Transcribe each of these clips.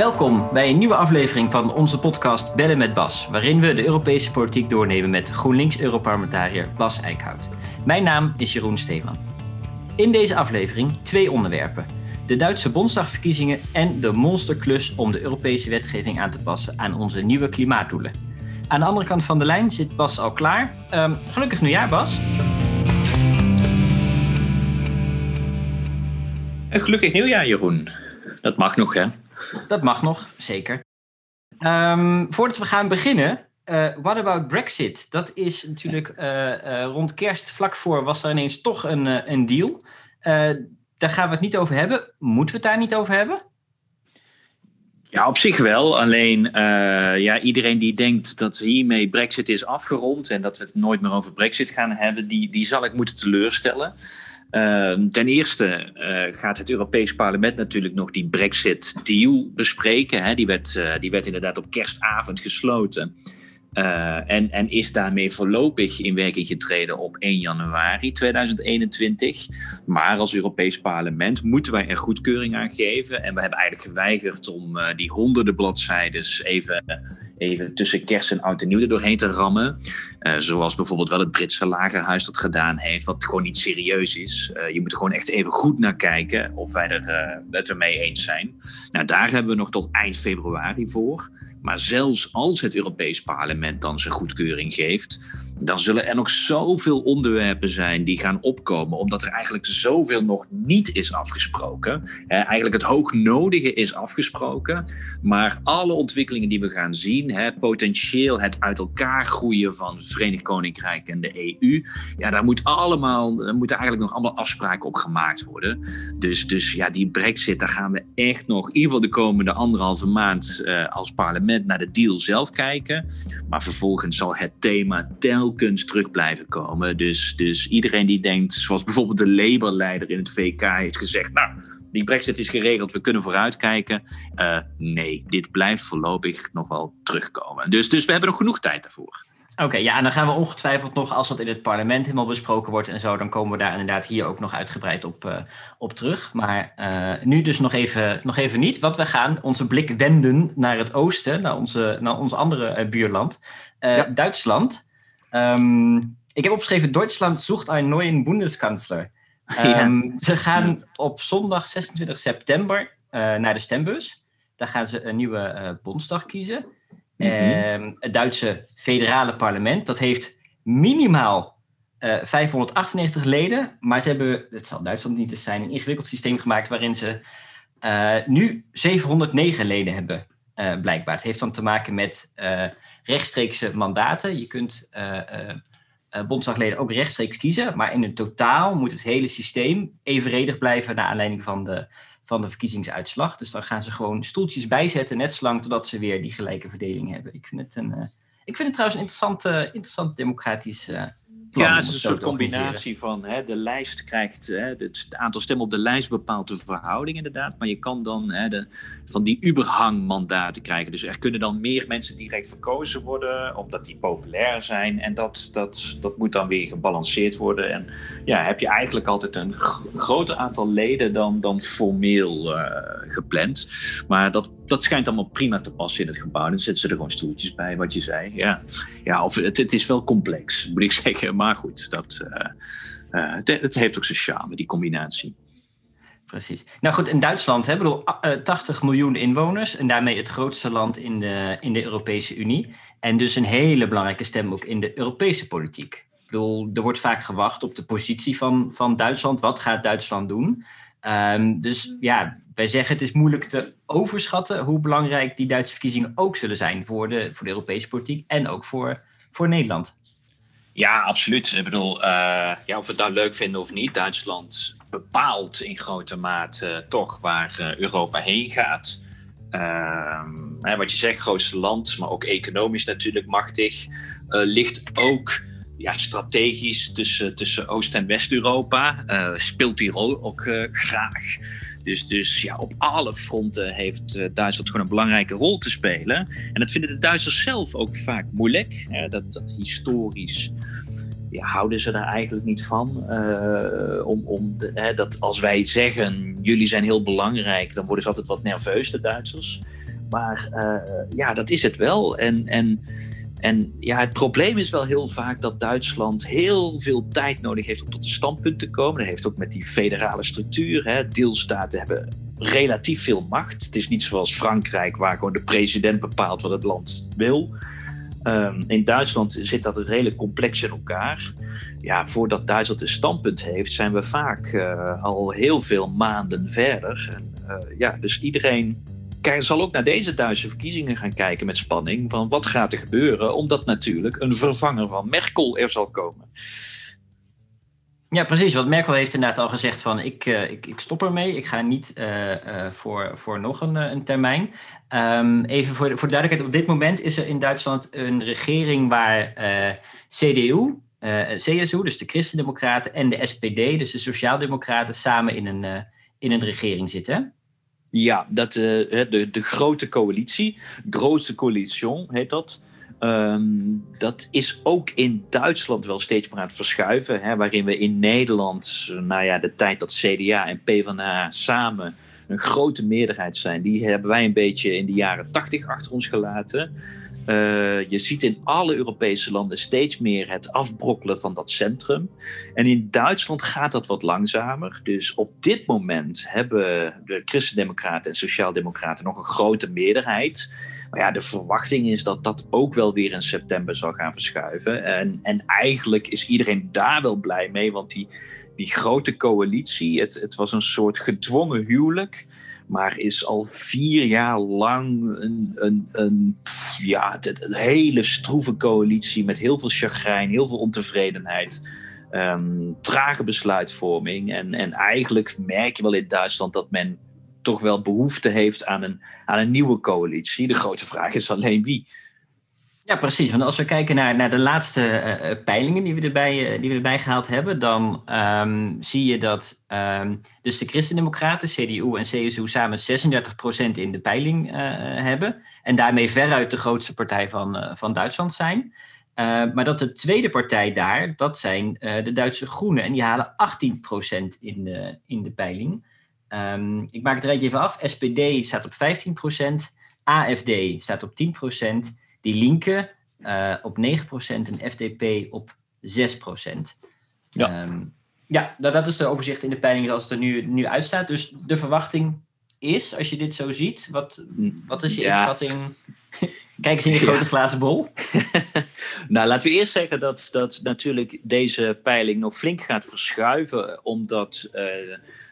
Welkom bij een nieuwe aflevering van onze podcast Bellen met Bas, waarin we de Europese politiek doornemen met GroenLinks-Europarlementariër Bas Eickhout. Mijn naam is Jeroen Steeman. In deze aflevering twee onderwerpen. De Duitse Bondsdagverkiezingen en de monsterklus om de Europese wetgeving aan te passen aan onze nieuwe klimaatdoelen. Aan de andere kant van de lijn zit Bas al klaar. Um, gelukkig nieuwjaar, Bas. Een gelukkig nieuwjaar, Jeroen. Dat mag nog, hè? Dat mag nog, zeker. Um, voordat we gaan beginnen, uh, what about Brexit? Dat is natuurlijk uh, uh, rond kerst, vlak voor, was er ineens toch een, een deal. daar gaan we het niet over hebben. Moeten we het daar niet over hebben? Ja, op zich wel. Alleen ja, iedereen die denkt dat hiermee Brexit is afgerond en dat we het nooit meer over Brexit gaan hebben, die, die zal ik moeten teleurstellen. Ehm, ten eerste eh, gaat het Europees Parlement natuurlijk nog die Brexit-deal bespreken. Hè. Die, werd, uh, die werd inderdaad op kerstavond gesloten. Uh, en, en is daarmee voorlopig in werking getreden op 1 januari 2021. Maar als Europees Parlement moeten wij er goedkeuring aan geven. En we hebben eigenlijk geweigerd om die honderden bladzijden even even tussen kerst en oud en nieuw er doorheen te rammen. Uh, zoals bijvoorbeeld wel het Britse lagerhuis dat gedaan heeft, wat gewoon niet serieus is. Je moet er gewoon echt even goed naar kijken of wij er, het ermee eens zijn. Nou, daar hebben we nog tot eind februari voor. Maar zelfs als het Europees Parlement dan zijn goedkeuring geeft, dan zullen er nog zoveel onderwerpen zijn die gaan opkomen, omdat er eigenlijk zoveel nog niet is afgesproken. eigenlijk het hoognodige is afgesproken, maar alle ontwikkelingen die we gaan zien, potentieel het uit elkaar groeien van het Verenigd Koninkrijk en de EU, ja, daar, moet allemaal, moeten eigenlijk nog allemaal afspraken op gemaakt worden. Dus, dus ja, die brexit, daar gaan we echt nog, in ieder geval de komende anderhalve maand uh, als parlement naar de deal zelf kijken. Maar vervolgens zal het thema tel kunst terug blijven komen. Dus, dus iedereen die denkt, zoals bijvoorbeeld de Labour-leider in het VK heeft gezegd, nou, die brexit is geregeld, we kunnen vooruitkijken. Uh, nee, dit blijft voorlopig nog wel terugkomen. Dus, dus we hebben nog genoeg tijd daarvoor. Oké, ja, en dan gaan we ongetwijfeld nog, als dat in het parlement helemaal besproken wordt en zo, dan komen we daar inderdaad hier ook nog uitgebreid op, uh, op terug. Maar uh, nu dus nog even, nog even niet, want we gaan onze blik wenden naar het oosten, naar, onze, naar ons andere uh, buurland, ja. Duitsland. Um, ik heb opgeschreven, Duitsland zoekt een nieuwe Bundeskanzler. Um, ja. Ze gaan op zondag 26 september naar de stembus. Daar gaan ze een nieuwe bondsdag kiezen. Mm -hmm. het Duitse federale parlement, dat heeft minimaal uh, 598 leden. Maar ze hebben, het zal Duitsland niet eens zijn, een ingewikkeld systeem gemaakt waarin ze uh, nu 709 leden hebben, uh, blijkbaar. Het heeft dan te maken met eh, rechtstreekse mandaten. Je kunt bondsdagleden ook rechtstreeks kiezen, maar in het totaal moet het hele systeem evenredig blijven naar aanleiding van de van de verkiezingsuitslag. Dus dan gaan ze gewoon stoeltjes bijzetten, net zolang totdat ze weer die gelijke verdeling hebben. Ik vind het, een, ik vind het trouwens een interessant, interessant democratisch ja, het is een soort combinatie van hè, de lijst krijgt, hè, het, aantal stemmen op de lijst bepaalt de verhouding inderdaad. Maar je kan dan hè, de, van die Uberhang-mandaten krijgen. Dus er kunnen dan meer mensen direct verkozen worden, omdat die populair zijn. En dat, dat, dat moet dan weer gebalanceerd worden. En ja, heb je eigenlijk altijd een groter aantal leden dan, dan formeel uh, gepland. Maar dat dat schijnt allemaal prima te passen in het gebouw. Dan zetten ze er gewoon stoeltjes bij, wat je zei. Ja, ja of het, het is wel complex, moet ik zeggen. Maar goed, dat, uh, uh, het, heeft ook zijn charme, die combinatie. Precies. Nou goed, in Duitsland hebben we 80 miljoen inwoners. En daarmee het grootste land in de, in de Europese Unie. En dus een hele belangrijke stem ook in de Europese politiek. Ik er wordt vaak gewacht op de positie van, van Duitsland. Wat gaat Duitsland doen? Um, dus ja, wij zeggen het is moeilijk te overschatten hoe belangrijk die Duitse verkiezingen ook zullen zijn voor de, voor de Europese politiek en ook voor, voor Nederland. Ja, absoluut. Ik bedoel, uh, ja, of we het nou leuk vinden of niet, Duitsland bepaalt in grote mate toch waar uh, Europa heen gaat. Uh, hè, wat je zegt, grootste land, maar ook economisch natuurlijk machtig, ligt ook ja, strategisch tussen, tussen Oost- en West-Europa. speelt die rol ook graag. Dus, dus ja, op alle fronten heeft uh, Duitsland gewoon een belangrijke rol te spelen. En dat vinden de Duitsers zelf ook vaak moeilijk. Hè? Dat, dat historisch ja, houden ze daar eigenlijk niet van. Uh, om, om hè, dat als wij zeggen, jullie zijn heel belangrijk, dan worden ze altijd wat nerveus, de Duitsers. Maar ja, dat is het wel. En, en, en ja, het probleem is wel heel vaak dat Duitsland heel veel tijd nodig heeft om tot een standpunt te komen. Dat heeft ook met die federale structuur. Hè. Deelstaten hebben relatief veel macht. Het is niet zoals Frankrijk, waar gewoon de president bepaalt wat het land wil. Ehm, in Duitsland zit dat redelijk complex in elkaar. Ja, voordat Duitsland een standpunt heeft, zijn we vaak uh, al heel veel maanden verder. En, uh, ja, dus iedereen zal ook naar deze Duitse verkiezingen gaan kijken met spanning. Van wat gaat er gebeuren? Omdat natuurlijk een vervanger van Merkel er zal komen. Ja, precies. Want Merkel heeft inderdaad al gezegd van ik, uh, ik, ik stop ermee. Ik ga niet uh, uh, voor, voor nog een, een termijn. Um, even voor voor de duidelijkheid. Op dit moment is er in Duitsland een regering waar CDU, CSU, dus de Christendemocraten, en de SPD, dus de Sociaaldemocraten, samen in een, in een regering zitten. Ja, dat, de, de grote coalitie, grootste coalition heet dat. Um, dat is ook in Duitsland wel steeds meer aan het verschuiven. Hè, waarin we in Nederland, nou ja, de tijd dat CDA en PvdA samen een grote meerderheid zijn, die hebben wij een beetje in de jaren tachtig achter ons gelaten. Uh, je ziet in alle Europese landen steeds meer het afbrokkelen van dat centrum. En in Duitsland gaat dat wat langzamer. Dus op dit moment hebben de Christendemocraten en Sociaaldemocraten nog een grote meerderheid. Maar ja, de verwachting is dat dat ook wel weer in september zal gaan verschuiven. En, en eigenlijk is iedereen daar wel blij mee, want die, die grote coalitie, het, het was een soort gedwongen huwelijk maar is al vier jaar lang een, een, een, ja, een hele stroeve coalitie met heel veel chagrijn, heel veel ontevredenheid, um, trage besluitvorming. En, en eigenlijk merk je wel in Duitsland dat men toch wel behoefte heeft aan een, aan een nieuwe coalitie. De grote vraag is alleen wie. Ja, precies. Want als we kijken naar, naar de laatste uh, peilingen die we, erbij, uh, die we erbij gehaald hebben, dan um, zie je dat um, dus de Christendemocraten, CDU en CSU samen 36% in de peiling hebben. En daarmee veruit de grootste partij van, van Duitsland zijn. maar dat de tweede partij daar, dat zijn de Duitse Groenen. En die halen 18% in de, in de peiling. Um, ik maak het rijtje even af. SPD staat op 15%, AFD staat op 10%, Die Linke uh, op 9% en FDP op 6%. Ja, um, ja dat, dat is de overzicht in de peiling zoals het er nu, nu uitstaat. Dus de verwachting is, als je dit zo ziet, wat, wat is je ja. inschatting? Kijk eens in je grote ja. glazen bol. nou, laten we eerst zeggen dat, dat natuurlijk deze peiling nog flink gaat verschuiven, omdat uh,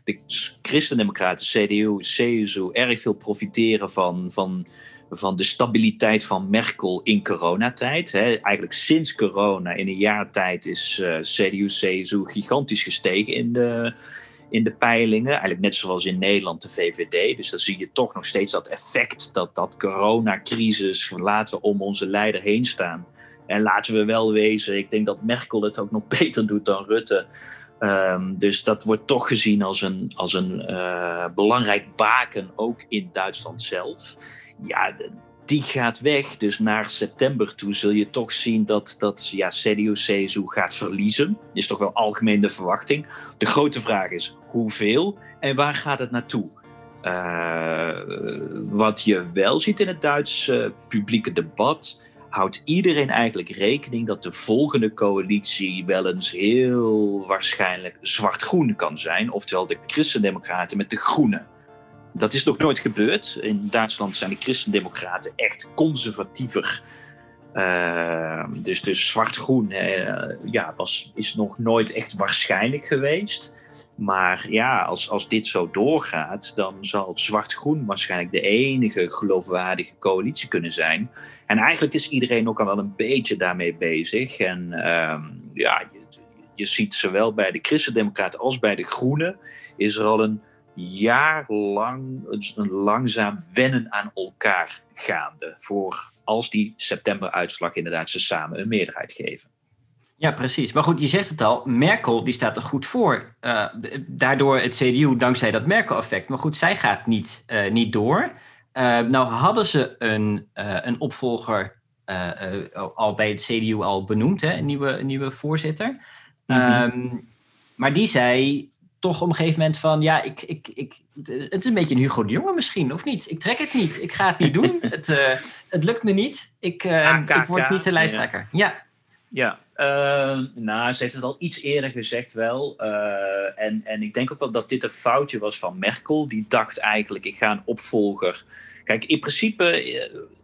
de Christendemocraten, CDU, CSU erg veel profiteren van, van, van de stabiliteit van Merkel in coronatijd. Hè. Eigenlijk sinds corona, in een jaar tijd, is uh, CDU, CSU gigantisch gestegen in de, in de peilingen. Eigenlijk net zoals in Nederland de VVD. Dus dan zie je toch nog steeds dat effect dat dat coronacrisis laten om onze leider heen staan. En laten we wel wezen, ik denk dat Merkel het ook nog beter doet dan Rutte. Um, dus dat wordt toch gezien als een, als een uh, belangrijk baken, ook in Duitsland zelf. Ja, die gaat weg. Dus naar september toe zul je toch zien dat, dat ja, CDU-CSU gaat verliezen. Is toch wel algemeen de verwachting. De grote vraag is hoeveel en waar gaat het naartoe? Uh, wat je wel ziet in het Duitse publieke debat houdt iedereen eigenlijk rekening dat de volgende coalitie wel eens heel waarschijnlijk zwart-groen kan zijn. Oftewel de Christendemocraten met de Groenen. Dat is nog nooit gebeurd. In Duitsland zijn de Christendemocraten echt conservatiever. Uh, dus dus zwart-groen uh, ja, was, is nog nooit echt waarschijnlijk geweest. Maar ja, als, als dit zo doorgaat, dan zal zwart-groen waarschijnlijk de enige geloofwaardige coalitie kunnen zijn. En eigenlijk is iedereen ook al wel een beetje daarmee bezig. En uh, ja, je, je ziet zowel bij de Christendemocraten als bij de Groenen is er al een jaar lang een langzaam wennen aan elkaar gaande. Voor als die septemberuitslag inderdaad ze samen een meerderheid geven. Ja, precies. Maar goed, je zegt het al, Merkel die staat er goed voor. Uh, daardoor het CDU, dankzij dat Merkel-effect. Maar goed, zij gaat niet, uh, niet door. Uh, nou hadden ze een, een opvolger al bij het CDU al benoemd, hè, een, nieuwe, een nieuwe voorzitter. Mm -hmm. um, maar die zei toch op een gegeven moment van, ja, ik, ik, ik, het is een beetje een Hugo de Jonge misschien, of niet? Ik trek het niet, ik ga het niet doen, het, uh, het lukt me niet, ik, uh, ik word niet de lijsttrekker. Ja. Ja, uh, nou, ze heeft het al iets eerder gezegd wel. en, en ik denk ook wel dat dit een foutje was van Merkel. Die dacht eigenlijk, ik ga een opvolger Kijk, in principe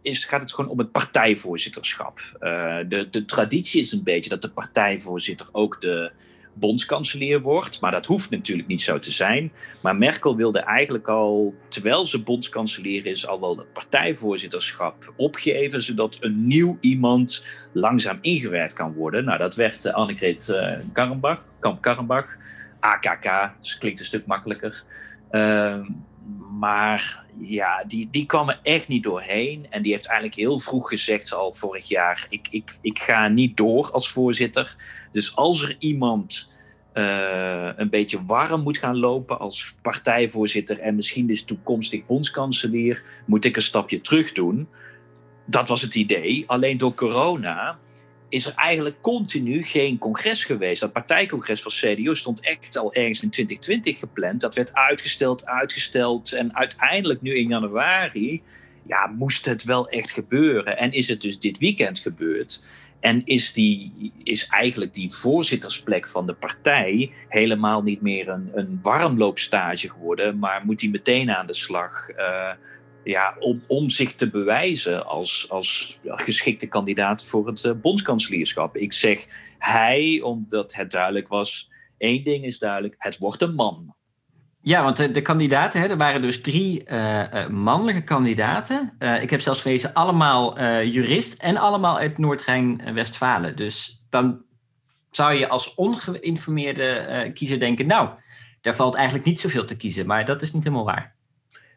is, gaat het gewoon om het partijvoorzitterschap. Uh, de, de traditie is een beetje dat de partijvoorzitter ook de bondskanselier wordt. Maar dat hoeft natuurlijk niet zo te zijn. Maar Merkel wilde eigenlijk al, terwijl ze bondskanselier is, al wel het partijvoorzitterschap opgeven. Zodat een nieuw iemand langzaam ingewerkt kan worden. Nou, dat werd uh, uh, Karrenbach, Kamp Karrenbach. AKK, dus klinkt een stuk makkelijker. Uh, maar ja, die, die kwam er echt niet doorheen. En die heeft eigenlijk heel vroeg gezegd, al vorig jaar: ik, ik, ik ga niet door als voorzitter. Dus als er iemand uh, een beetje warm moet gaan lopen als partijvoorzitter en misschien dus toekomstig bondskanselier, moet ik een stapje terug doen. Dat was het idee. Alleen door corona is er eigenlijk continu geen congres geweest. Dat partijcongres van CDU stond echt al ergens in 2020 gepland. Dat werd uitgesteld, uitgesteld. En uiteindelijk nu in januari ja, moest het wel echt gebeuren. En is het dus dit weekend gebeurd. En is, die, is eigenlijk die voorzittersplek van de partij helemaal niet meer een, een warmloopstage geworden, maar moet die meteen aan de slag. Uh, ja, om, om zich te bewijzen als, als geschikte kandidaat voor het uh, bondskanselierschap. Ik zeg hij, omdat het duidelijk was. Één ding is duidelijk: het wordt een man. Ja, want de, kandidaten, hè, er waren dus drie uh, mannelijke kandidaten. Ik heb zelfs gelezen, allemaal jurist en allemaal uit Noord-Rijn-Westfalen. Dus dan zou je als ongeïnformeerde kiezer denken, nou, daar valt eigenlijk niet zoveel te kiezen. Maar dat is niet helemaal waar.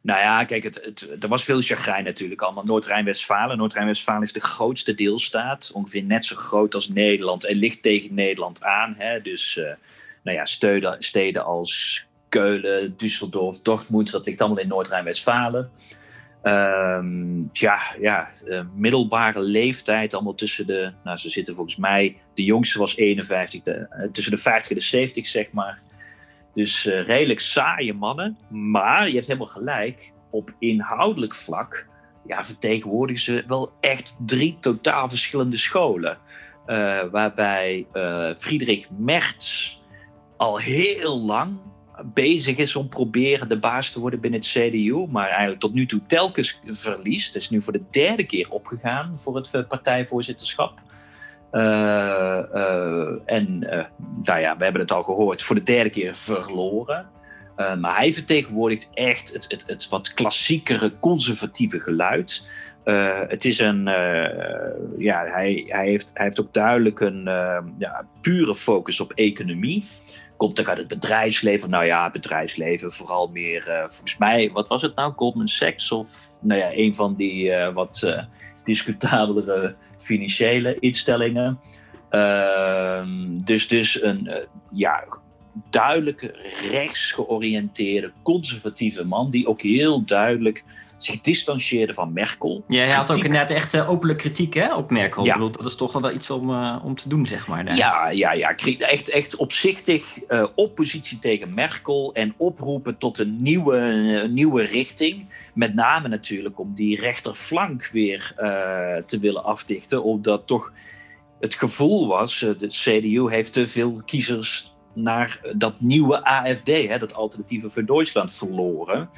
Nou ja, kijk, het, het, er was veel chagrijn natuurlijk allemaal. Noord-Rijn-Westfalen. Noord-Rijn-Westfalen is de grootste deelstaat. Ongeveer net zo groot als Nederland. En ligt tegen Nederland aan. Hè? Dus uh, nou ja, steden, steden als Keulen, Düsseldorf, Dortmund. Dat ligt allemaal in Noord-Rijn-Westfalen. Um, ja, ja uh, middelbare leeftijd. Allemaal tussen de... Nou, ze zitten volgens mij... De jongste was 51. De, uh, tussen de 50 en de 70, zeg maar. Dus uh, redelijk saaie mannen. Maar je hebt helemaal gelijk. Op inhoudelijk vlak ja, vertegenwoordigen ze wel echt drie totaal verschillende scholen. Uh, waarbij uh, Friedrich Merz al heel lang bezig is om proberen de baas te worden binnen het CDU, maar eigenlijk tot nu toe telkens verliest. Het is nu voor de derde keer opgegaan voor het partijvoorzitterschap. Uh, uh, en uh, nou ja, we hebben het al gehoord, voor de derde keer verloren. maar hij vertegenwoordigt echt het, het, het wat klassiekere conservatieve geluid. het is een, ja, hij, hij, heeft, hij heeft ook duidelijk een ja, pure focus op economie. Komt ook uit het bedrijfsleven. Nou ja, bedrijfsleven vooral meer, volgens mij, wat was het nou? Goldman Sachs of nou ja, een van die wat discutabelere financiële instellingen. Uh, dus, dus een uh, ja, rechts georiënteerde conservatieve man, die ook heel duidelijk zich distancieerde van Merkel. Ja, hij had ook inderdaad echt uh, openlijk kritiek hè, op Merkel. Ja. Bedoel, dat is toch wel iets om, uh, om te doen, zeg maar. Daar. Ja, ja, ja, echt, echt opzichtig uh, oppositie tegen Merkel en oproepen tot een nieuwe, nieuwe richting. Met name natuurlijk om die rechterflank weer te willen afdichten, omdat toch het gevoel was, de CDU heeft te veel kiezers naar dat nieuwe AFD, hè, dat Alternatieve voor Duitsland, verloren.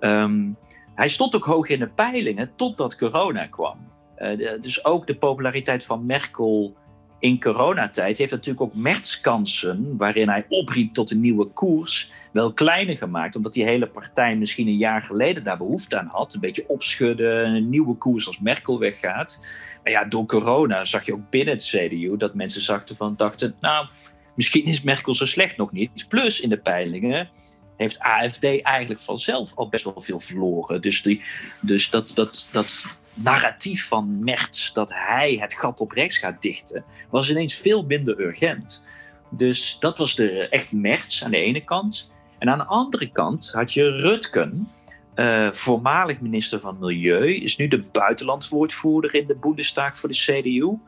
Um, hij stond ook hoog in de peilingen totdat corona kwam. Uh, dus ook de populariteit van Merkel in coronatijd heeft natuurlijk ook Mertskansen, waarin hij opriep tot een nieuwe koers, wel kleiner gemaakt. Omdat die hele partij misschien een jaar geleden daar behoefte aan had. Een beetje opschudden, een nieuwe koers als Merkel weggaat. Maar ja, door corona zag je ook binnen het CDU dat mensen zachten van, dachten, nou, misschien is Merkel zo slecht nog niet. Plus in de peilingen heeft AFD eigenlijk vanzelf al best wel veel verloren. Dus, die, dus dat, dat, dat narratief van Merz, dat hij het gat op rechts gaat dichten, was ineens veel minder urgent. Dus dat was de echt Merz aan de ene kant. En aan de andere kant had je Rutgen, Uh, voormalig minister van Milieu, is nu de buitenlandswoordvoerder in de Bundestag voor de CDU.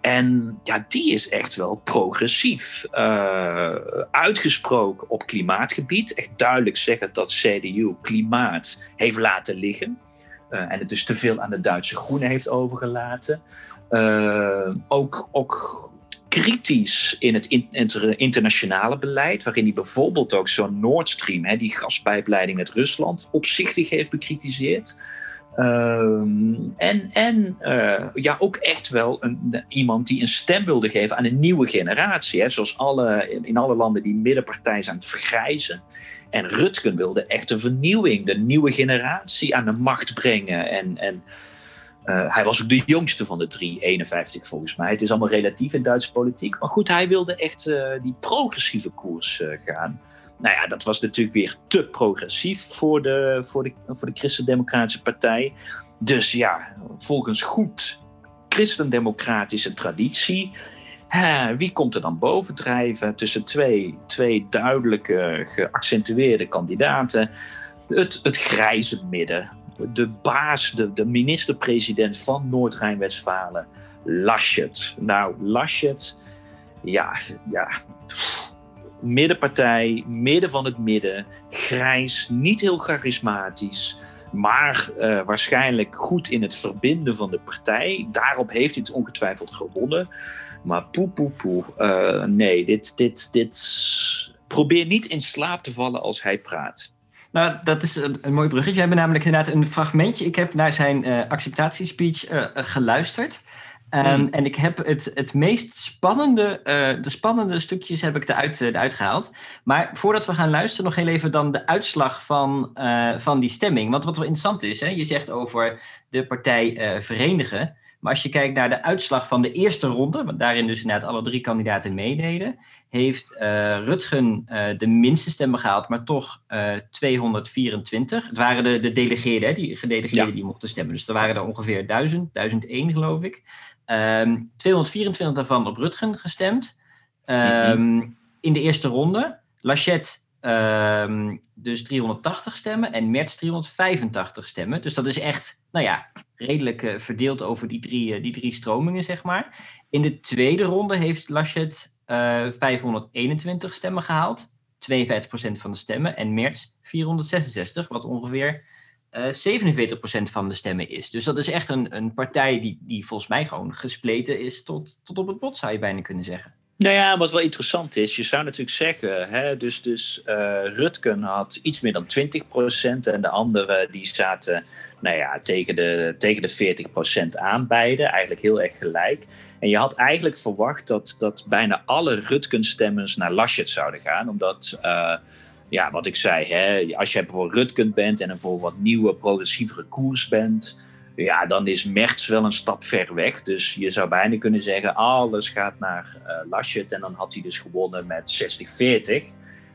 En ja, die is echt wel progressief. Uh, uitgesproken op klimaatgebied. Echt duidelijk zeggen dat CDU klimaat heeft laten liggen. Uh, en het dus te veel aan de Duitse Groenen heeft overgelaten. Ook, ook kritisch in het internationale beleid, waarin hij bijvoorbeeld ook zo'n Nord Stream, die gaspijpleiding met Rusland, opzichtig heeft bekritiseerd. Ehm, en uh, ja, ook echt wel een, iemand die een stem wilde geven aan een nieuwe generatie. Hè. Zoals alle, in alle landen die middenpartij zijn het vergrijzen. En Rutgen wilde echt een vernieuwing, de nieuwe generatie aan de macht brengen. En, en uh, hij was ook de jongste van de drie, 51 volgens mij. Het is allemaal relatief in Duitse politiek. Maar goed, hij wilde echt uh, die progressieve koers uh, gaan. Nou ja, dat was natuurlijk weer te progressief voor de, voor de, voor de Christendemocratische Partij. Dus ja, volgens goed christendemocratische traditie. wie komt er dan bovendrijven tussen twee, twee duidelijke, geaccentueerde kandidaten? Het, het grijze midden. De baas, de, de minister-president van Noord-Rijn-Westfalen, Laschet. Nou, Laschet, ja, ja middenpartij, midden van het midden, grijs, niet heel charismatisch, maar uh, waarschijnlijk goed in het verbinden van de partij. Daarop heeft hij het ongetwijfeld gewonnen. Maar poe, poe, poe. Uh, nee, dit, dit, dit. Probeer niet in slaap te vallen als hij praat. Nou, dat is een, een mooi bruggetje. We hebben namelijk inderdaad een fragmentje. Ik heb naar zijn uh, acceptatiespeech geluisterd. Um, En ik heb het, het meest spannende, uh, de spannende stukjes heb ik eruit, uh, eruit gehaald. Maar voordat we gaan luisteren, nog heel even dan de uitslag van, uh, van die stemming. Want wat wel interessant is, hè, je zegt over de partij verenigen. Maar als je kijkt naar de uitslag van de eerste ronde, want daarin dus inderdaad alle drie kandidaten meededen, heeft Rutgen de minste stemmen gehaald, maar toch 224. Het waren de, de delegeerden, die gedelegeerden ja. die mochten stemmen. Dus er waren er ongeveer 1000, 1001 geloof ik. Um, ehm, 224 daarvan op Rutgen gestemd. Um, In de eerste ronde. Lachette um, dus 380 stemmen en Merz 385 stemmen. Dus dat is echt, nou ja, redelijk verdeeld over die drie, die drie stromingen, zeg maar. In de tweede ronde heeft Laschet uh, 521 stemmen gehaald. 52% van de stemmen. En Merz 466, wat ongeveer uh, 47% van de stemmen is. Dus dat is echt een, een partij die, die volgens mij gewoon gespleten is tot, tot op het bot, zou je bijna kunnen zeggen. Nou ja, wat wel interessant is, je zou natuurlijk zeggen, hè, dus, dus uh, Rutgen had iets meer dan 20% en de anderen die zaten nou ja, tegen, de, tegen de 40% aan, beide, eigenlijk heel erg gelijk. En je had eigenlijk verwacht dat, dat bijna alle Rutgen-stemmers naar Laschet zouden gaan, omdat... Uh, ja, wat ik zei, hè, als je voor Rutgen bent en een voor wat nieuwe, progressievere koers bent, ja, dan is Merts wel een stap ver weg. Dus je zou bijna kunnen zeggen, alles gaat naar uh, Laschet en dan had hij dus gewonnen met 60-40.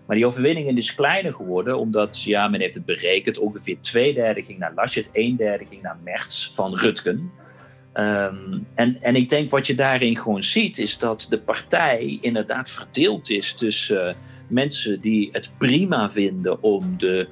Maar die overwinning is kleiner geworden, omdat ja, men heeft het berekend, ongeveer twee derde ging naar Laschet, een derde ging naar Merts van Rutgen. Um, en, en ik denk wat je daarin gewoon ziet, is dat de partij inderdaad verdeeld is tussen uh, mensen die het prima vinden om de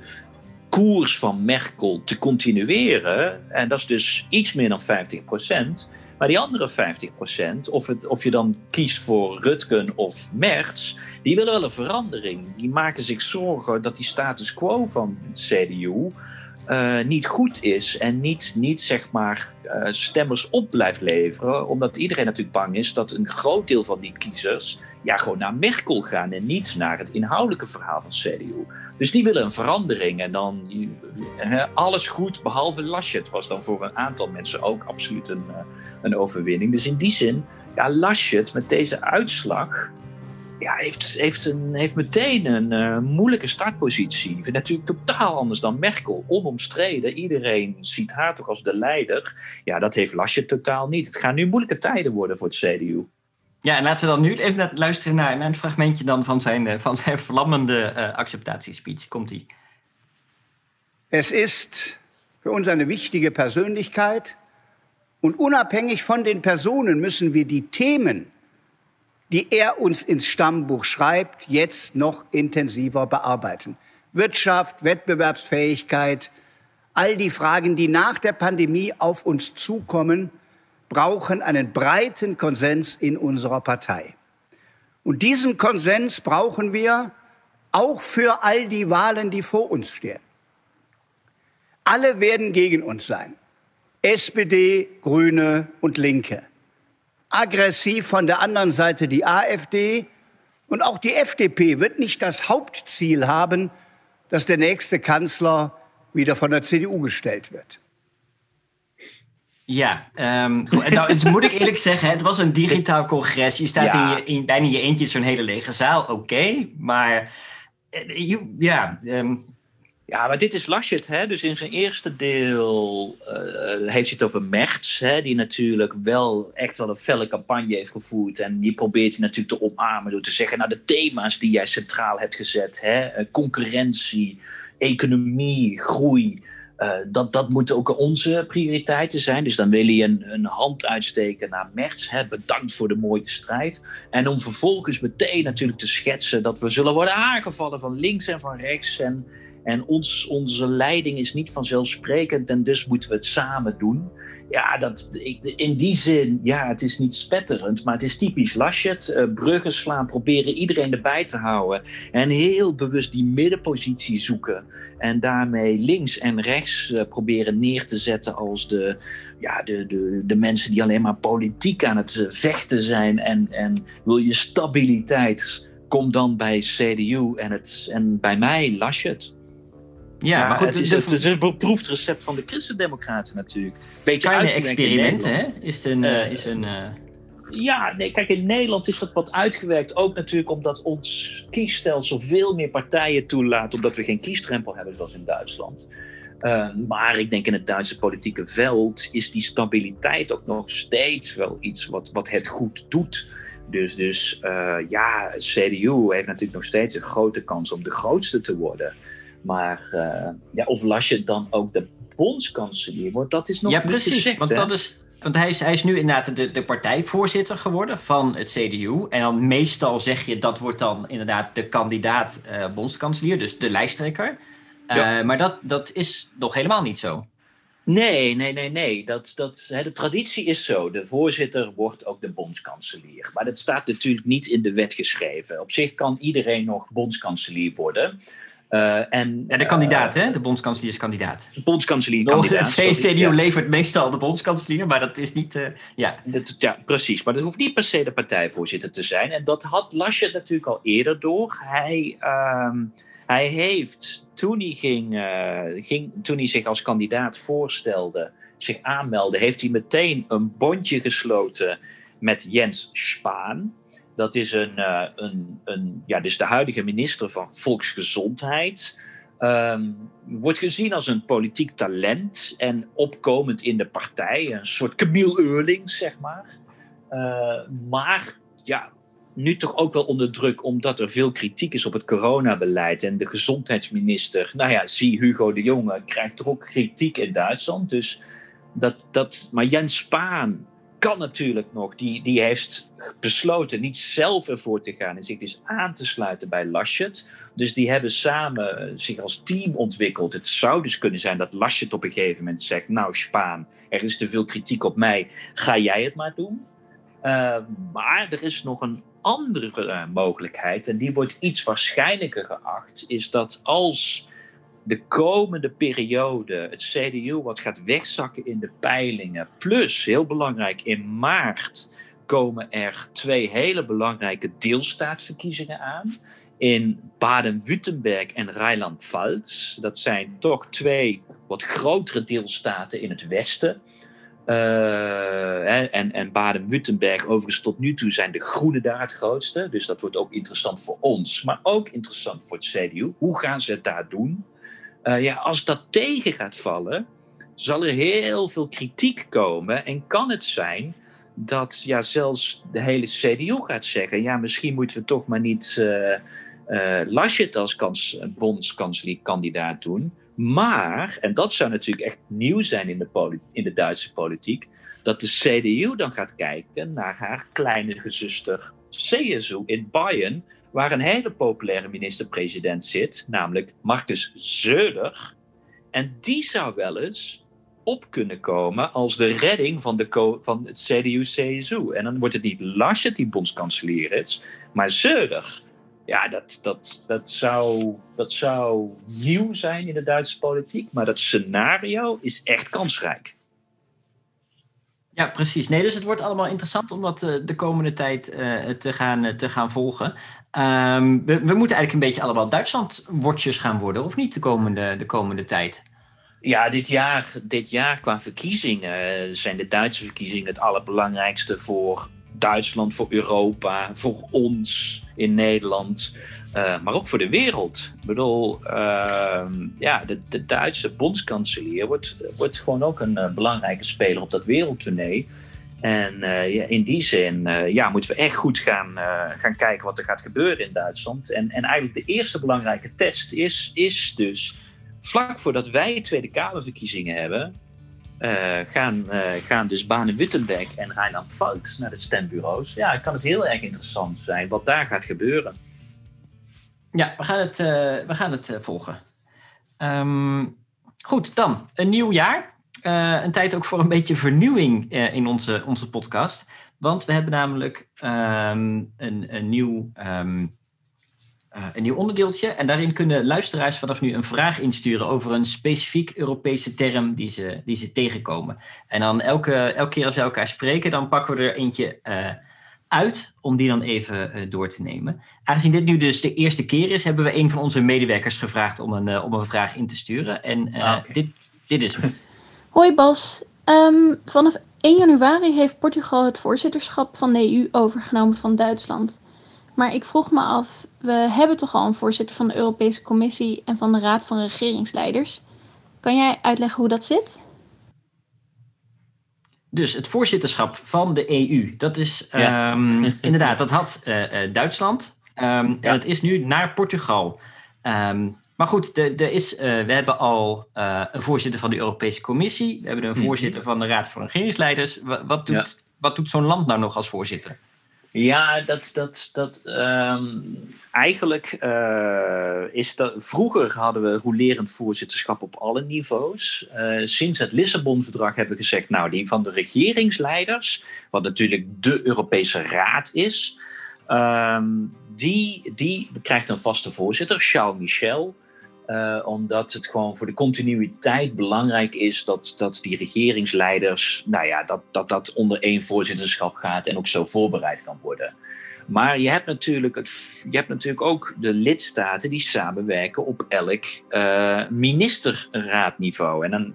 koers van Merkel te continueren. En dat is dus iets meer dan 50% Maar die andere 50% of, het, of je dan kiest voor Rutgen of Merz, die willen wel een verandering. Die maken zich zorgen dat die status quo van CDU uh, niet goed is en niet, niet zeg maar uh, stemmers op blijft leveren. Omdat iedereen natuurlijk bang is dat een groot deel van die kiezers ja, gewoon naar Merkel gaan en niet naar het inhoudelijke verhaal van CDU. Dus die willen een verandering en dan alles goed behalve Laschet was dan voor een aantal mensen ook absoluut een, een overwinning. Dus in die zin, ja, Laschet met deze uitslag ja, heeft, heeft, een, heeft meteen een uh, moeilijke startpositie. Natuurlijk totaal anders dan Merkel. Onomstreden. Iedereen ziet haar toch als de leider. Ja, dat heeft Laschet totaal niet. Het gaan nu moeilijke tijden worden voor het CDU. Ja, en laten we dan nu even luisteren naar, naar een fragmentje dan van zijn, eh, van zijn vlammende uh, acceptatiespeech. Komt-ie. Es ist für uns eine wichtige Persönlichkeit und unabhängig von den Personen müssen wir die Themen die er uns ins Stammbuch schreibt, jetzt noch intensiver bearbeiten. Wirtschaft, Wettbewerbsfähigkeit, all die Fragen, die nach der Pandemie auf uns zukommen, brauchen einen breiten Konsens in unserer Partei. Und diesen Konsens brauchen wir auch für all die Wahlen, die vor uns stehen. Alle werden gegen uns sein. SPD, Grüne und Linke. Aggressiv von der anderen Seite die AfD. Und auch die FDP wird nicht das Hauptziel haben, dass der nächste Kanzler wieder van de CDU gestellt wird. Ja, um, nou, dus moet ik eerlijk zeggen, het was een digitaal congres. Je staat in je, in, bijna in je eentje in zo'n hele lege zaal, oké. maar eh, ja, um, ja, maar dit is Laschet. Hè? Dus in zijn eerste deel uh, heeft hij het over Merts. Hè? Die natuurlijk wel echt wel een felle campagne heeft gevoerd. En die probeert hij natuurlijk te omarmen door te zeggen... nou, de thema's die jij centraal hebt gezet. Hè? Eh, concurrentie, economie, groei. Dat, dat moeten ook onze prioriteiten zijn. Dus dan wil hij een, een hand uitsteken naar Merts. Hè, bedankt voor de mooie strijd. En om vervolgens meteen natuurlijk te schetsen dat we zullen worden aangevallen van links en van rechts. En, en ons, onze leiding is niet vanzelfsprekend en dus moeten we het samen doen. Ja, dat, in die zin, ja, het is niet spetterend, maar het is typisch Laschet. Uh, bruggen slaan, proberen iedereen erbij te houden. En heel bewust die middenpositie zoeken. En daarmee links en rechts uh, proberen neer te zetten als de, ja, de, de, de mensen die alleen maar politiek aan het uh, vechten zijn. En, en wil je stabiliteit, kom dan bij CDU en, het, en bij mij Laschet. Ja, maar goed, het is, het is een beproefd recept van de christendemocraten natuurlijk. Beetje experimenten, hè? Is een... Uh, is een uh... Ja, nee, kijk, in Nederland is dat wat uitgewerkt. Ook natuurlijk omdat ons kiesstelsel veel meer partijen toelaat. Omdat we geen kiesdrempel hebben zoals in Duitsland. Uh, maar ik denk in het Duitse politieke veld is die stabiliteit ook nog steeds wel iets wat, wat het goed doet. Dus, dus ja, CDU heeft natuurlijk nog steeds een grote kans om de grootste te worden. Maar uh, ja, of Laschet dan ook de bondskanselier wordt, dat is nog ja, precies, want dat is want hij is, hij is nu inderdaad de, de partijvoorzitter geworden van het CDU. En dan meestal zeg je dat wordt dan inderdaad de kandidaat uh, bondskanselier, dus de lijsttrekker. Uh, Maar dat, dat is nog helemaal niet zo. Nee, nee, nee, nee. Dat, dat, hè, de traditie is zo. De voorzitter wordt ook de bondskanselier. Maar dat staat natuurlijk niet in de wet geschreven. Op zich kan iedereen nog bondskanselier worden. Uh, en, ja, de kandidaat, uh, hè? De bondskanselier is kandidaat. De bondskanselier kandidaat. Het CDU ja. levert meestal de bondskanselier, maar dat is niet... Uh, ja. Dat, ja, precies. Maar dat hoeft niet per se de partijvoorzitter te zijn. En dat had Laschet natuurlijk al eerder door. Hij, uh, hij heeft, toen hij, ging, ging, toen hij zich als kandidaat voorstelde, zich aanmeldde, heeft hij meteen een bondje gesloten met Jens Spaan. Dat is een, uh, een, een, ja, dus de huidige minister van Volksgezondheid. Um, wordt gezien als een politiek talent en opkomend in de partij. Een soort Camille Eurling, zeg maar. Uh, maar ja, nu toch ook wel onder druk, omdat er veel kritiek is op het coronabeleid. En de gezondheidsminister, nou ja, zie Hugo de Jonge, krijgt toch ook kritiek in Duitsland. Dus dat, dat, maar Jens Spaan kan natuurlijk nog. Die, die heeft besloten niet zelf ervoor te gaan en zich dus aan te sluiten bij Laschet. Dus die hebben samen zich als team ontwikkeld. Het zou dus kunnen zijn dat Laschet op een gegeven moment zegt: Nou, Spaan, er is te veel kritiek op mij, ga jij het maar doen. Uh, maar er is nog een andere uh, mogelijkheid, en die wordt iets waarschijnlijker geacht, is dat als de komende periode het CDU wat gaat wegzakken in de peilingen. Plus, heel belangrijk, in maart komen er twee hele belangrijke deelstaatverkiezingen aan. In Baden-Württemberg en Rijnland-Pfalz. Dat zijn toch twee wat grotere deelstaten in het westen. Uh, en en Baden-Württemberg, overigens tot nu toe zijn de groenen daar het grootste. Dus dat wordt ook interessant voor ons, maar ook interessant voor het CDU. Hoe gaan ze het daar doen? Uh, ja, als dat tegen gaat vallen, zal er heel veel kritiek komen. En kan het zijn dat ja, zelfs de hele CDU gaat zeggen: ja, misschien moeten we toch maar niet uh, Laschet als kans, bondskanselier-kandidaat doen. Maar, en dat zou natuurlijk echt nieuw zijn in de, in de Duitse politiek, dat de CDU dan gaat kijken naar haar kleine zuster CSU in Bayern waar een hele populaire minister-president zit, namelijk Marcus Söder. En die zou wel eens op kunnen komen als de redding van, de van het CDU-CSU. En dan wordt het niet Laschet die bondskanselier is, maar Zeuger. Ja, dat, dat, dat, zou, dat zou nieuw zijn in de Duitse politiek, maar dat scenario is echt kansrijk. Ja, precies. Nee, dus het wordt allemaal interessant om dat eh, de komende tijd uh, te, gaan, uh, te gaan volgen. Um, we, moeten eigenlijk een beetje allemaal Duitsland-watchers gaan worden, of niet, de komende, de komende tijd? Ja, dit jaar, dit jaar qua verkiezingen zijn de Duitse verkiezingen het allerbelangrijkste voor Duitsland, voor Europa, voor ons in Nederland. Uh, maar ook voor de wereld. Ik bedoel, uh, ja, de, Duitse bondskanselier wordt, wordt gewoon ook een uh, belangrijke speler op dat wereldtournee. En ja, in die zin ja, moeten we echt goed gaan, gaan kijken wat er gaat gebeuren in Duitsland. En, en eigenlijk de eerste belangrijke test is, is dus vlak voordat wij Tweede Kamerverkiezingen hebben, gaan, gaan dus Baden-Württemberg en Rijnland-Pfalz naar de stembureaus. Ja, kan het heel erg interessant zijn wat daar gaat gebeuren. Ja, we gaan het, we gaan het volgen. Um, goed, dan een nieuw jaar. Uh, een tijd ook voor een beetje vernieuwing in onze, onze podcast. Want we hebben namelijk um, een, een, nieuw, um, een nieuw onderdeeltje. En daarin kunnen luisteraars vanaf nu een vraag insturen over een specifiek Europese term die ze, die ze tegenkomen. En dan elke, elke keer als we elkaar spreken, dan pakken we er eentje uit om die dan even uh, door te nemen. Aangezien dit nu dus de eerste keer is, hebben we een van onze medewerkers gevraagd om een, uh, om een vraag in te sturen. En uh, ah, okay. dit, dit is hem. Hoi Bas. Um, vanaf 1 januari heeft Portugal het voorzitterschap van de EU overgenomen van Duitsland. Maar ik vroeg me af, we hebben toch al een voorzitter van de Europese Commissie en van de Raad van Regeringsleiders. Kan jij uitleggen hoe dat zit? Dus het voorzitterschap van de EU, dat is ja. um, inderdaad, dat had uh, uh, Duitsland. Um, ja. En het is nu naar Portugal. Um, maar goed, er is, uh, we hebben al een voorzitter van de Europese Commissie. We hebben een voorzitter van de Raad van Regeringsleiders. Wat, wat doet, ja. wat doet zo'n land nou nog als voorzitter? Ja, dat, dat, dat um, eigenlijk uh, is dat. Vroeger hadden we rolerend voorzitterschap op alle niveaus. Uh, sinds het Lissabon-verdrag hebben we gezegd, nou, die van de regeringsleiders, wat natuurlijk de Europese Raad is, um, die, die krijgt een vaste voorzitter, Charles Michel. Uh, omdat het gewoon voor de continuïteit belangrijk is dat, dat die regeringsleiders, nou ja, dat, dat dat onder één voorzitterschap gaat en ook zo voorbereid kan worden. Maar je hebt natuurlijk, het, je hebt natuurlijk ook de lidstaten die samenwerken op elk uh, ministerraadniveau. En dan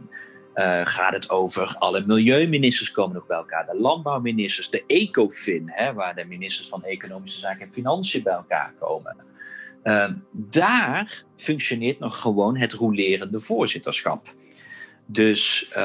uh, gaat het over alle milieuministers komen nog bij elkaar, de landbouwministers, de ECOFIN, hè, waar de ministers van Economische Zaken en Financiën bij elkaar komen. Uh, daar functioneert nog gewoon het rolerende voorzitterschap. Dus uh,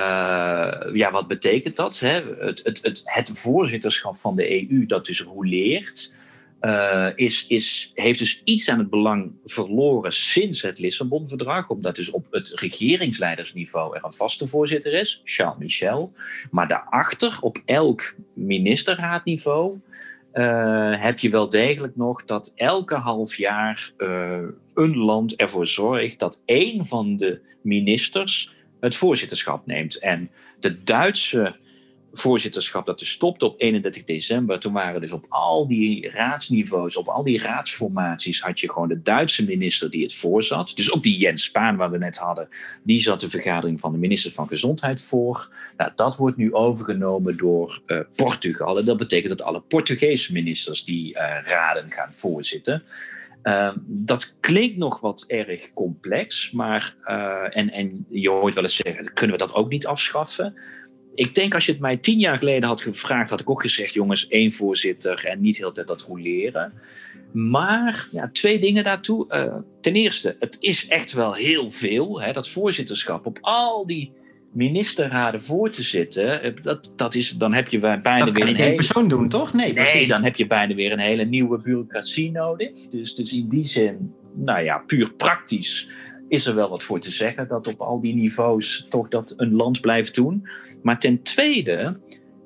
ja, wat betekent dat? Hè? Het, het, het, het, voorzitterschap van de EU, dat dus roleert, uh, is, is, heeft dus iets aan het belang verloren sinds het Lissabon-verdrag, omdat dus op het regeringsleidersniveau er een vaste voorzitter is, Charles Michel. Maar daarachter, op elk ministerraadniveau, uh, heb je wel degelijk nog dat elke half jaar uh, een land ervoor zorgt dat één van de ministers het voorzitterschap neemt. En de Duitse voorzitterschap dat dus stopte op 31 december. Toen waren dus op al die raadsniveaus, op al die raadsformaties, had je gewoon de Duitse minister die het voorzat. Dus ook die Jens Spaan, waar we net hadden, die zat de vergadering van de minister van Gezondheid voor. Nou, dat wordt nu overgenomen door uh, Portugal. En dat betekent dat alle Portugese ministers die uh, raden gaan voorzitten. Uh, dat klinkt nog wat erg complex, maar uh, en, en je hoort wel eens zeggen, kunnen we dat ook niet afschaffen? Ik denk als je het mij tien jaar geleden had gevraagd, had ik ook gezegd: jongens, één voorzitter en niet heel tijd dat roleren. Maar ja, twee dingen daartoe. Uh, ten eerste, het is echt wel heel veel, hè, dat voorzitterschap op al die ministerraden voor te zitten. Eh, dat, dat is, dan heb je bijna dat weer een hele... persoon doen, toch? Nee, nee precies. dan heb je bijna weer een hele nieuwe bureaucratie nodig. Dus, dus in die zin, nou ja, puur praktisch is er wel wat voor te zeggen dat op al die niveaus toch dat een land blijft doen. Maar ten tweede,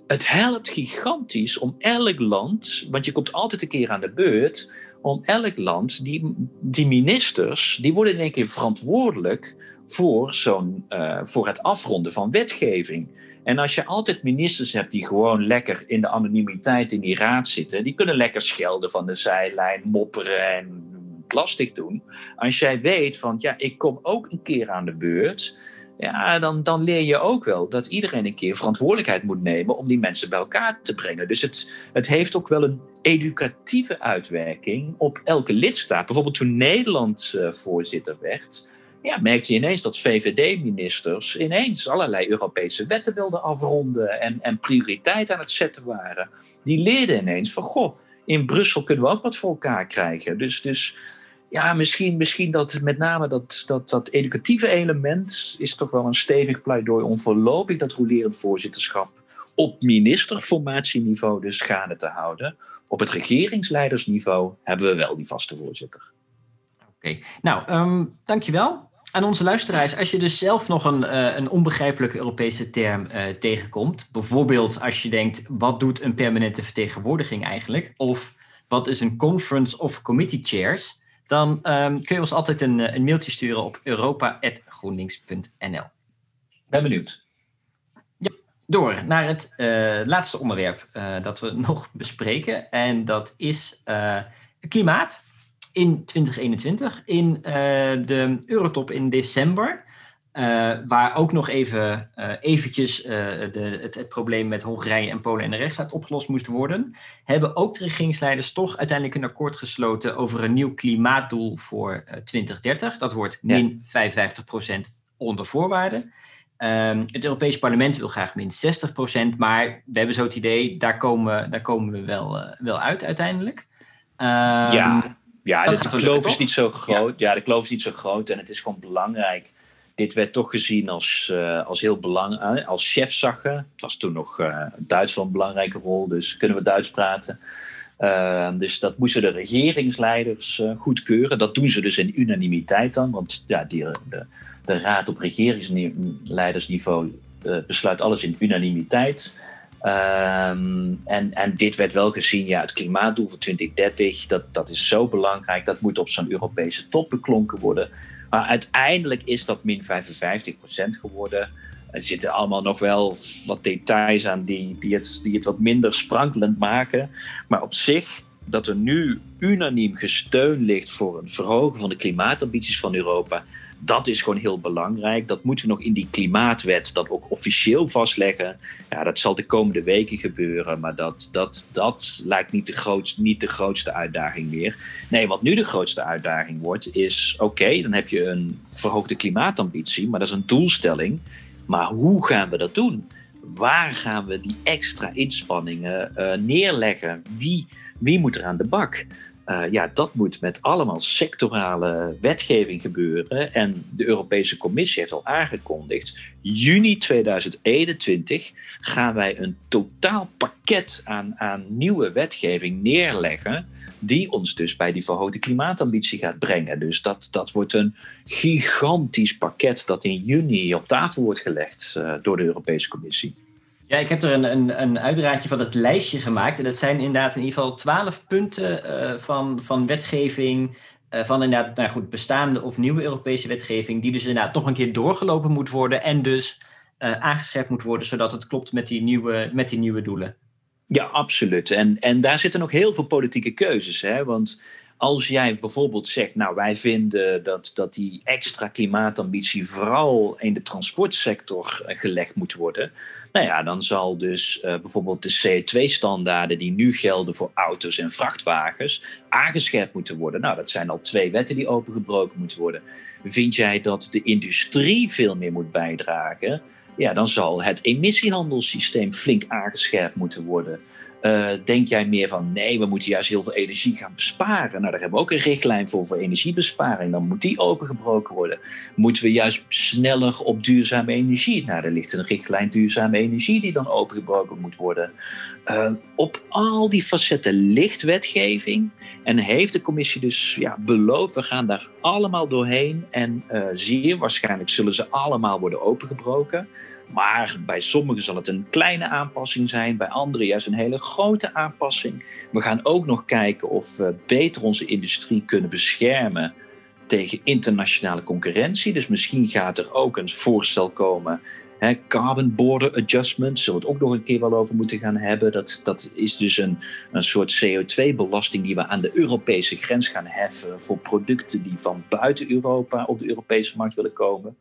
het helpt gigantisch om elk land, want je komt altijd een keer aan de beurt, om elk land, die, die ministers, die worden in één keer verantwoordelijk voor, zo'n, uh, voor het afronden van wetgeving. En als je altijd ministers hebt die gewoon lekker in de anonimiteit in die raad zitten, die kunnen lekker schelden van de zijlijn, mopperen en lastig doen. Als jij weet van, ja, ik kom ook een keer aan de beurt, ja, dan, dan leer je ook wel dat iedereen een keer verantwoordelijkheid moet nemen om die mensen bij elkaar te brengen. Dus het, het heeft ook wel een educatieve uitwerking op elke lidstaat. Bijvoorbeeld toen Nederland uh, voorzitter werd, ja, merkte je ineens dat VVD-ministers ineens allerlei Europese wetten wilden afronden en, en prioriteit aan het zetten waren. Die leerden ineens van, goh, in Brussel kunnen we ook wat voor elkaar krijgen. Dus, dus ja, misschien, misschien dat met name dat, dat, dat educatieve element is toch wel een stevig pleidooi om voorlopig dat rolerend voorzitterschap op ministerformatieniveau dus gaande te houden. Op het regeringsleidersniveau hebben we wel die vaste voorzitter. Oké, nou, um, dankjewel aan onze luisteraars, als je dus zelf nog een, uh, een onbegrijpelijke Europese term uh, tegenkomt, bijvoorbeeld als je denkt, wat doet een permanente vertegenwoordiging eigenlijk? Of wat is een conference of committee chairs? Dan um, kun je ons altijd een, eh, een mailtje sturen op europa.groenlinks.nl. Ben benieuwd. Ja, door naar het uh, laatste onderwerp uh, dat we nog bespreken. En dat is klimaat in 2021 in de Eurotop in december. Uh, waar ook nog even uh, eventjes de, het, het, probleem met Hongarije en Polen en de rechtsstaat opgelost moest worden, hebben ook de regeringsleiders toch uiteindelijk een akkoord gesloten over een nieuw klimaatdoel voor 2030. Dat wordt min ja. 55% onder voorwaarden. Um, het Europese parlement wil graag min 60%, maar we hebben zo het idee, daar komen, daar komen we wel, wel uit uiteindelijk. Um, ja, ja, de, de kloof is niet zo groot. Ja. de kloof is niet zo groot en het is gewoon belangrijk. Dit werd toch gezien als, uh, als heel belangrijk, als chefzagge. Het was toen nog uh, Duitsland een belangrijke rol, dus kunnen we Duits praten. Uh, dus dat moesten de regeringsleiders goedkeuren. Dat doen ze dus in unanimiteit dan, want ja, die, de, de raad op regeringsleidersniveau besluit alles in unanimiteit. Um, en, en dit werd wel gezien, ja, het klimaatdoel voor 2030, dat, dat is zo belangrijk, dat moet op zo'n Europese top beklonken worden. Maar uiteindelijk is dat min 55% geworden. Er zitten allemaal nog wel wat details aan die, die, het, die het wat minder sprankelend maken. Maar op zich, dat er nu unaniem gesteun ligt voor een verhogen van de klimaatambities van Europa, dat is gewoon heel belangrijk. Dat moeten we nog in die klimaatwet dat ook officieel vastleggen. Ja, dat zal de komende weken gebeuren, maar dat, dat, dat lijkt niet de, grootste, niet de grootste uitdaging meer. Nee, wat nu de grootste uitdaging wordt, is: oké, dan heb je een verhoogde klimaatambitie, maar dat is een doelstelling. Maar hoe gaan we dat doen? Waar gaan we die extra inspanningen uh, neerleggen? Wie, wie moet er aan de bak? Uh, ja, dat moet met allemaal sectorale wetgeving gebeuren. En de Europese Commissie heeft al aangekondigd: juni 2021 gaan wij een totaal pakket aan, aan nieuwe wetgeving neerleggen. Die ons dus bij die verhoogde klimaatambitie gaat brengen. Dus dat, dat wordt een gigantisch pakket dat in juni op tafel wordt gelegd uh, door de Europese Commissie. Ja, ik heb er een, een, een uitdraadje van het lijstje gemaakt. En dat zijn inderdaad in ieder geval twaalf punten uh, van, van wetgeving. Uh, van inderdaad, nou goed, bestaande of nieuwe Europese wetgeving. Die dus inderdaad toch een keer doorgelopen moet worden. En dus uh, aangescherpt moet worden, zodat het klopt met die nieuwe, met die nieuwe doelen. Ja, absoluut. En, en daar zitten nog heel veel politieke keuzes. Hè? Want als jij bijvoorbeeld zegt, nou wij vinden dat, dat die extra klimaatambitie vooral in de transportsector gelegd moet worden nou ja, dan zal dus uh, bijvoorbeeld de CO2-standaarden die nu gelden voor auto's en vrachtwagens aangescherpt moeten worden. Nou, dat zijn al twee wetten die opengebroken moeten worden. Vind jij dat de industrie veel meer moet bijdragen? Ja, dan zal het emissiehandelssysteem flink aangescherpt moeten worden. Uh, denk jij meer van nee, we moeten juist heel veel energie gaan besparen? Nou, daar hebben we ook een richtlijn voor voor energiebesparing. Dan moet die opengebroken worden. Moeten we juist sneller op duurzame energie? Nou, er ligt een richtlijn duurzame energie die dan opengebroken moet worden. Uh, op al die facetten ligt wetgeving. En heeft de commissie dus ja, beloofd, we gaan daar allemaal doorheen. En uh, waarschijnlijk zullen ze allemaal worden opengebroken. Maar bij sommigen zal het een kleine aanpassing zijn, bij anderen juist een hele grote aanpassing. We gaan ook nog kijken of we beter onze industrie kunnen beschermen tegen internationale concurrentie. Dus misschien gaat er ook een voorstel komen Hè, carbon border adjustment, zullen we het ook nog een keer wel over moeten gaan hebben. Dat, dat is dus een, een soort CO2-belasting die we aan de Europese grens gaan heffen voor producten die van buiten Europa op de Europese markt willen komen.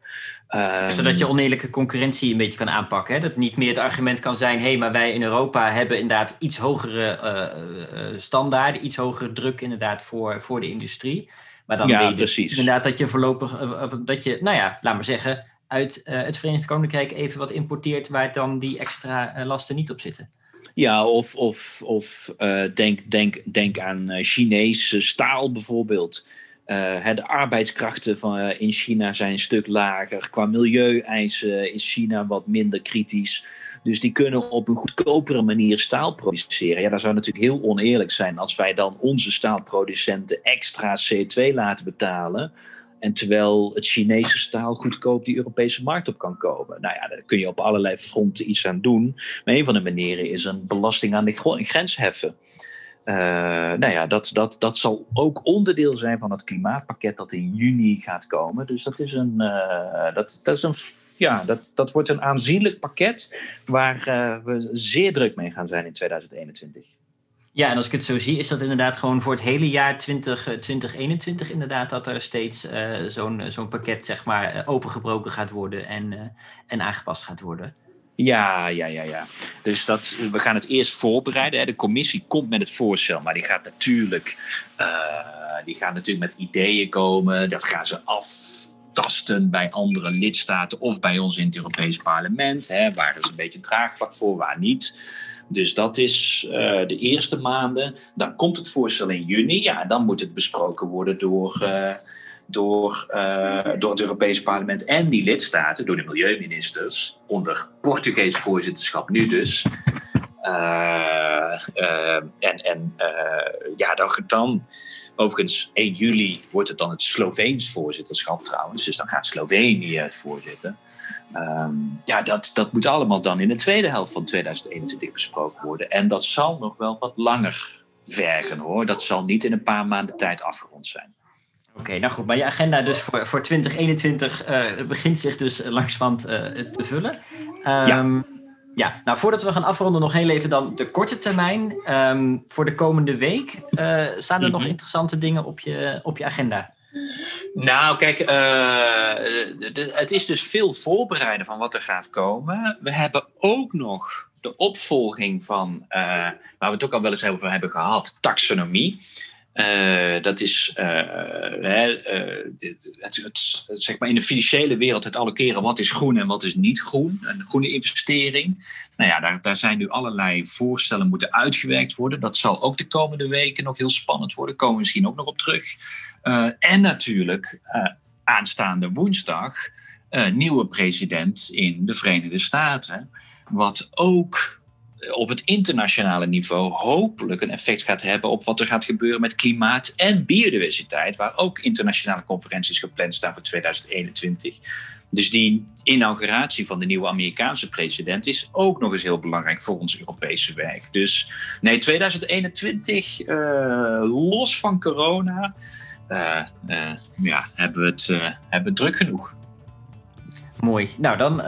Um, Zodat je oneerlijke concurrentie een beetje kan aanpakken. Hè? Dat niet meer het argument kan zijn, hé, hey, maar wij in Europa hebben inderdaad iets hogere uh, uh, standaarden, iets hogere druk inderdaad voor, voor de industrie. Maar dan ja, weet je precies. inderdaad dat je voorlopig, dat je, nou ja, laat maar zeggen, uit uh, het Verenigd Koninkrijk even wat importeert waar dan die extra uh, lasten niet op zitten. Ja, of, of, of uh, denk, denk, denk aan Chinese staal bijvoorbeeld. de arbeidskrachten van, in China zijn een stuk lager. Qua milieueisen is China wat minder kritisch. Dus die kunnen op een goedkopere manier staal produceren. Ja, dat zou natuurlijk heel oneerlijk zijn als wij dan onze staalproducenten extra CO2 laten betalen en terwijl het Chinese staal goedkoop die Europese markt op kan komen. Nou ja, daar kun je op allerlei fronten iets aan doen. Maar een van de manieren is een belasting aan de grens heffen. Uh, nou ja, dat, dat, dat zal ook onderdeel zijn van het klimaatpakket dat in juni gaat komen. Dus dat, is een, uh, dat, dat, is een, ja, dat, dat wordt een aanzienlijk pakket waar uh, we zeer druk mee gaan zijn in 2021. Ja, en als ik het zo zie, is dat inderdaad gewoon voor het hele jaar 20, 2021 inderdaad dat er steeds uh, zo'n zo'n pakket zeg maar opengebroken gaat worden en, en aangepast gaat worden. Ja, ja, ja, ja. Dus dat, we gaan het eerst voorbereiden. Hè. De commissie komt met het voorstel, maar die gaat natuurlijk, die gaat natuurlijk met ideeën komen. Dat gaan ze aftasten bij andere lidstaten of bij ons in het Europees Parlement. Hè, waar is een beetje draagvlak voor, waar niet. Dus dat is uh, de eerste maanden. Dan komt het voorstel in juni. Ja, dan moet het besproken worden door, uh, door, uh, door het Europees Parlement en die lidstaten, door de milieuministers, onder Portugees voorzitterschap nu dus. en en ja, dan, dan, overigens 1 juli wordt het dan het Sloveens voorzitterschap trouwens. Dus dan gaat Slovenië het voorzitten. Um, ja, dat, dat moet allemaal dan in de tweede helft van 2021 besproken worden. En dat zal nog wel wat langer vergen hoor. Dat zal niet in een paar maanden tijd afgerond zijn. Oké, okay, nou goed, maar je agenda dus voor, voor 2021 uh, begint zich dus langzamerhand uh, te vullen. Um, ja. Ja, nou voordat we gaan afronden nog heel even dan de korte termijn. Um, voor de komende week, uh, staan er mm -hmm. nog interessante dingen op je, op je agenda? Nou, kijk, de, het is dus veel voorbereiden van wat er gaat komen. We hebben ook nog de opvolging van, uh, waar we het ook al wel eens over hebben gehad, taxonomie. Uh, dat is het, het, zeg maar in de financiële wereld het allokeren wat is groen en wat is niet groen. Een groene investering. Nou ja, daar, daar zijn nu allerlei voorstellen moeten uitgewerkt worden. Dat zal ook de komende weken nog heel spannend worden. Komen we misschien ook nog op terug. En natuurlijk aanstaande woensdag nieuwe president in de Verenigde Staten. Wat ook op het internationale niveau hopelijk een effect gaat hebben op wat er gaat gebeuren met klimaat en biodiversiteit, waar ook internationale conferenties gepland staan voor 2021. Dus die inauguratie van de nieuwe Amerikaanse president is ook nog eens heel belangrijk voor ons Europese werk. Dus nee, 2021, uh, los van corona, uh, uh, ja, hebben, we het, hebben we druk genoeg. Mooi. Nou, dan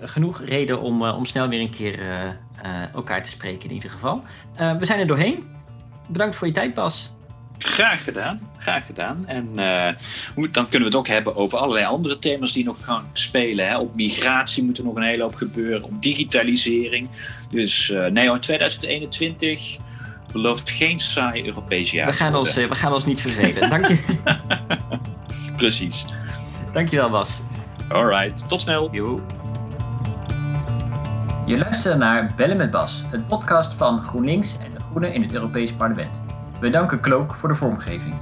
genoeg reden om, om snel weer een keer elkaar te spreken in ieder geval. we zijn er doorheen. Bedankt voor je tijd, Bas. Graag gedaan, graag gedaan. En uh, dan kunnen we het ook hebben over allerlei andere thema's die nog gaan spelen. Hè. Op migratie moet er nog een hele hoop gebeuren, op digitalisering. Dus uh, nee hoor, 2021 belooft geen saai Europees jaar. We gaan, ons, uh, we gaan ons niet vervelen. Dank je. Precies. Dankjewel Bas. Alright, tot snel. Je luistert naar Bellen met Bas, een podcast van GroenLinks en de Groenen in het Europees Parlement. We danken Klook voor de vormgeving.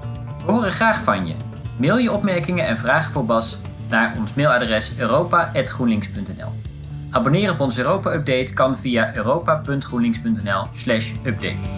We horen graag van je. Mail je opmerkingen en vragen voor Bas naar ons mailadres europa.groenlinks.nl. Abonneren op onze Europa-update kan via europa.groenlinks.nl/update.